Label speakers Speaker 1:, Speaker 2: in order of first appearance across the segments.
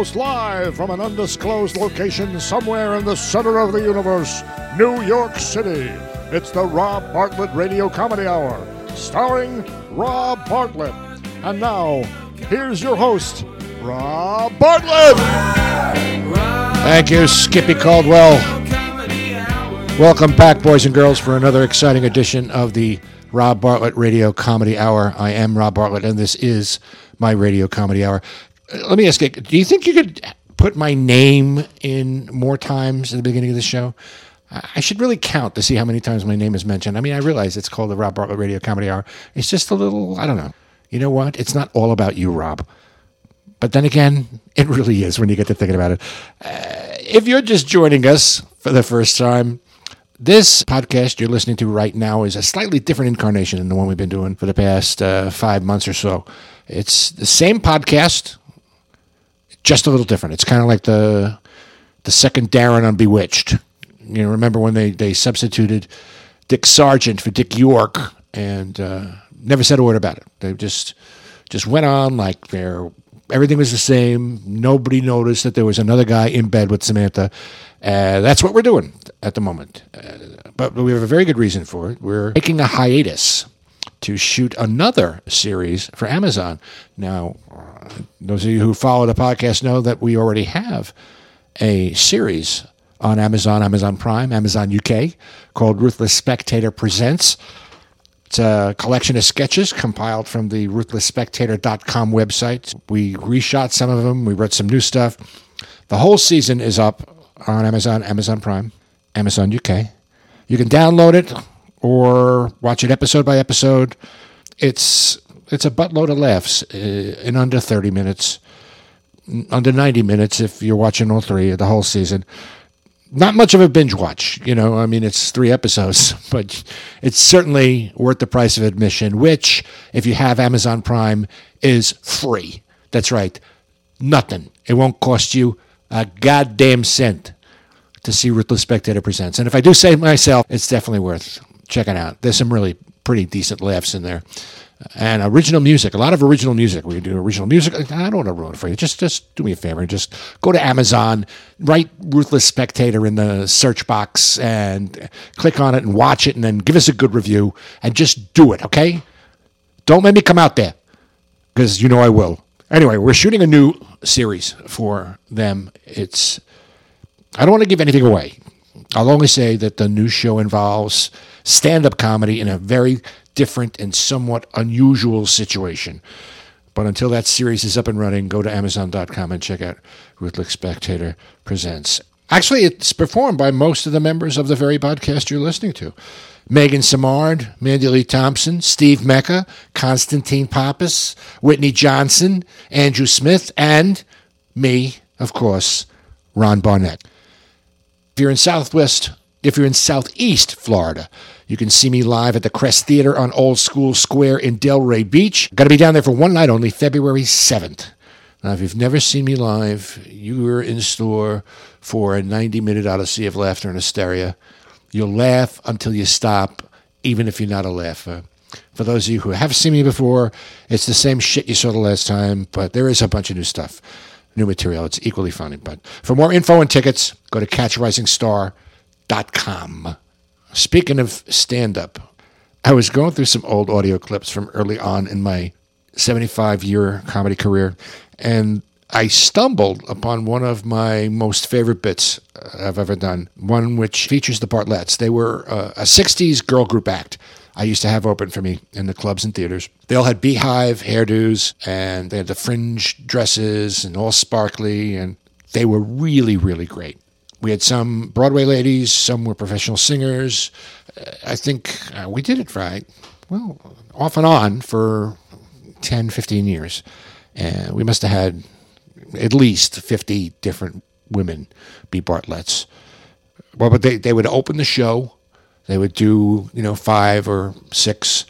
Speaker 1: almost live from an undisclosed location somewhere in the center of the universe, New York City. It's the Rob Bartlett Radio Comedy Hour, starring Rob Bartlett. And now, here's your host, Rob Bartlett.
Speaker 2: Thank you, Skippy Caldwell. Welcome back, boys and girls, for another exciting edition of the Rob Bartlett Radio Comedy Hour. I am Rob Bartlett, and this is my Radio Comedy Hour. Let me ask you, do you think you could put my name in more times at the beginning of the show? I I should really count to see how many times my name is mentioned. I mean, I realize it's called the Rob Bartlett Radio Comedy Hour. It's just a little, I don't know. You know what? It's not all about you, Rob. But then again, it really is when you get to thinking about it. Uh, if you're just joining us for the first time, this podcast you're listening to right now is a slightly different incarnation than the one we've been doing for the past uh, five months or so. It's the same podcast, just a little different. It's kind of like the the second Darren on Bewitched. You know, remember when they, they substituted Dick Sargent for Dick York and uh, never said a word about it. They just just went on like they're everything was the same. Nobody noticed that there was another guy in bed with Samantha. Uh, that's what we're doing at the moment. Uh, but we have a very good reason for it. We're taking a hiatus to shoot another series for Amazon. Now, those of you who follow the podcast know that we already have a series on Amazon, Amazon Prime, Amazon UK called Ruthless Spectator Presents. It's a collection of sketches compiled from the ruthlessspectator.com website. We reshot some of them, we wrote some new stuff. The whole season is up on Amazon, Amazon Prime, Amazon UK. You can download it or watch it episode by episode. It's it's a buttload of laughs uh, in under 30 minutes, under 90 minutes if you're watching all three of the whole season not much of a binge watch. You know, I mean, it's three episodes, but it's certainly worth the price of admission, which, if you have Amazon Prime, is free. That's right. Nothing. It won't cost you a goddamn cent to see Ruthless Spectator Presents. And if I do say it myself, it's definitely worth checking out. There's some really pretty decent laughs in there. And original music, a lot of original music. We do original music. I don't want to ruin it for you. Just, just do me a favor. Just go to Amazon, write "Ruthless Spectator" in the search box, and click on it and watch it, and then give us a good review. And just do it, okay? Don't let me come out there, because you know I will. Anyway, we're shooting a new series for them. It's I don't want to give anything away. I'll only say that the new show involves stand up comedy in a very different and somewhat unusual situation. But until that series is up and running, go to Amazon.com and check out Ruthless Spectator Presents. Actually, it's performed by most of the members of the very podcast you're listening to. Megan Samard, Mandy Lee Thompson, Steve Mecca, Constantine Pappas, Whitney Johnson, Andrew Smith, and me, of course, Rob Bartlett. If you're in Southwest, if you're in Southeast Florida, you can see me live at the Crest Theater on Old School Square in Delray Beach. Got to be down there for one night only, February 7th. Now, if you've never seen me live, you are in store for a 90 minute odyssey of laughter and hysteria. You'll laugh until you stop, even if you're not a laugher. For those of you who have seen me before, it's the same shit you saw the last time, but there is a bunch of new stuff, new material. It's equally funny. But for more info and tickets, go to catchrisingstar.com. Speaking of stand up, I was going through some old audio clips from early on in my 75 year comedy career, and I stumbled upon one of my most favorite bits uh, I've ever done, one which features the Bartlettes. They were uh, a 60s girl group act. I used to have open for me in the clubs and theaters. They all had beehive hairdos and they had the fringe dresses and all sparkly, and they were really, really great. We had some Broadway ladies, some were professional singers. Uh, I think uh, we did it right, well, off and on for 10, 15 years. And we must have had at least 50 different women be Bartlettes. Well, but they, they would open the show. They would do, you know, five or six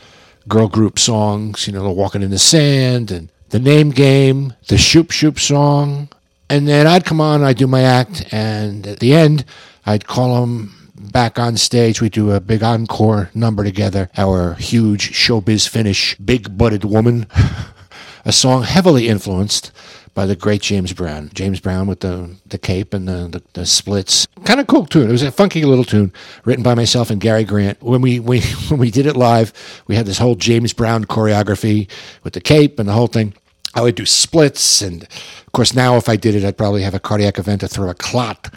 Speaker 2: girl group songs, you know, the Walking in the Sand and the name game, the Shoop Shoop song. And then I'd come on, I'd do my act, and at the end, I'd call them back on stage. We'd do a big encore number together, our huge showbiz finish, Big Butted Woman, a song heavily influenced by the great James Brown. James Brown with the, the cape and the, the, the splits. Kind of cool tune. It was a funky little tune written by myself and Gary Grant. When we, we, when we did it live, we had this whole James Brown choreography with the cape and the whole thing. I would do splits. And of course, now if I did it, I'd probably have a cardiac event to throw a clot.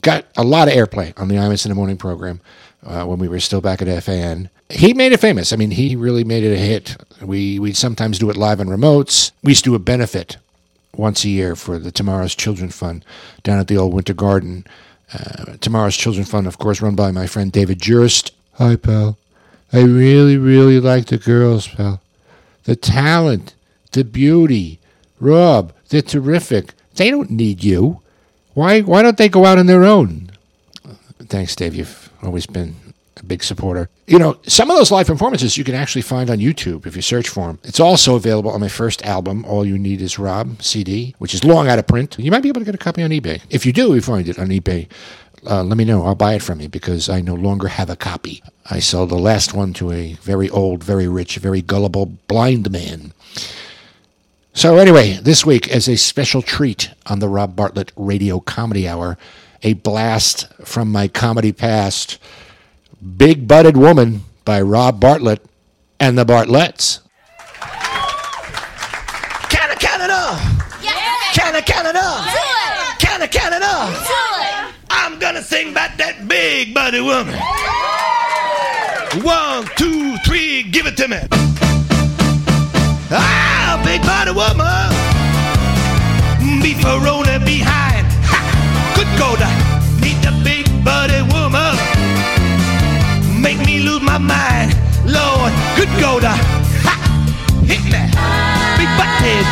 Speaker 2: Got a lot of airplay on the Imus in the Morning program uh, when we were still back at FAN. He made it famous. I mean, he really made it a hit. We we sometimes do it live on remotes. We used to do a benefit once a year for the Tomorrow's Children Fund down at the old Winter Garden. Uh, Tomorrow's Children Fund, of course, run by my friend David Jurist. Hi, pal. I really, really like the girls, pal. The talent, the beauty. Rob, they're terrific. They don't need you. Why, why don't they go out on their own? Thanks, Dave. You've always been big supporter. You know, some of those live performances you can actually find on YouTube if you search for them. It's also available on my first album, All You Need Is Rob CD, which is long out of print. You might be able to get a copy on eBay. If you do, you find it on eBay. Uh, let me know. I'll buy it from you because I no longer have a copy. I sold the last one to a very old, very rich, very gullible blind man. So, anyway, this week, as a special treat on the Rob Bartlett Radio Comedy Hour, a blast from my comedy past Big Butted Woman by Rob Bartlett and the Bartlettes.
Speaker 3: Canada, Canada! Canada, Canada! Canada, Canada! I'm gonna sing about that big butted woman. One, two, three, give it to me. Ah, big butted woman. Beef Verona behind. Ha! Good go to meet the big mind. Lord, good go to! Hit me. Big butted.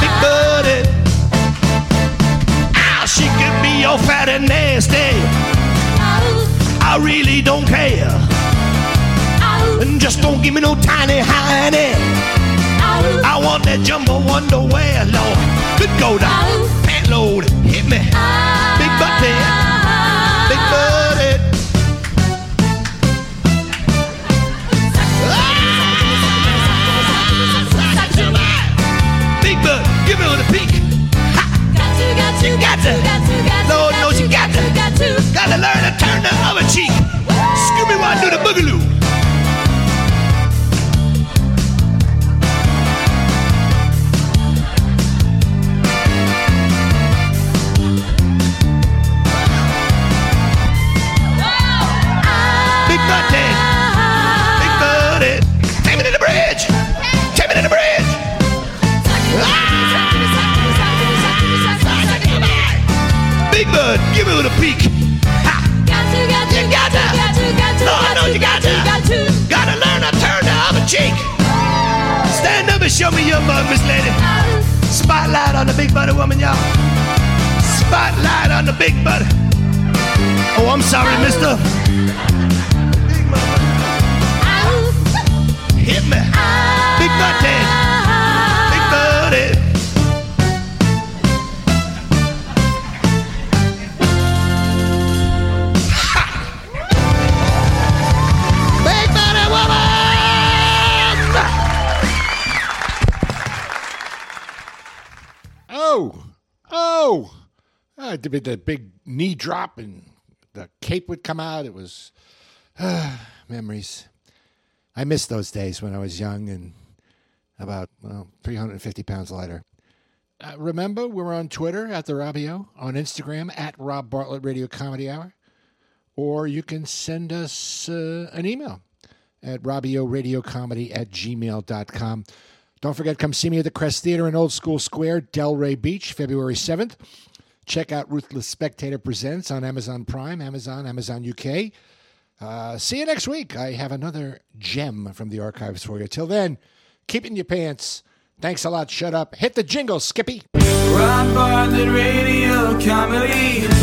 Speaker 3: Big butted. Ow, ah, she could be all fat and nasty. I really don't care. And just don't give me no tiny hiney. I want that jumbo underwear, Lord. Good go to pant load. Hit me. Big butted. Big butted. Big Bud, give me the peek. Ha! You got to. Lord knows you got to. Gotta learn to turn the other cheek. Stand up and show me your mug, Miss Lady. Spotlight on the big butted woman, y'all. Spotlight on the big butted. Oh, I'm sorry, mister. Hit me. Big butted.
Speaker 2: Uh, the, the big knee drop and the cape would come out. It was uh, memories. I miss those days when I was young and about well, 350 pounds lighter. Uh, remember, we're on Twitter at the Robio, on Instagram at Rob Bartlett Radio Comedy Hour, or you can send us uh, an email at robbioRadioComedy at gmail.com. Don't forget, come see me at the Crest Theater in Old School Square, Delray Beach, February 7th. Check out Ruthless Spectator Presents on Amazon Prime, Amazon, Amazon UK. Uh, see you next week. I have another gem from the archives for you. Till then, keep it in your pants. Thanks a lot. Shut up. Hit the jingle, Skippy.
Speaker 4: Radio Comedy.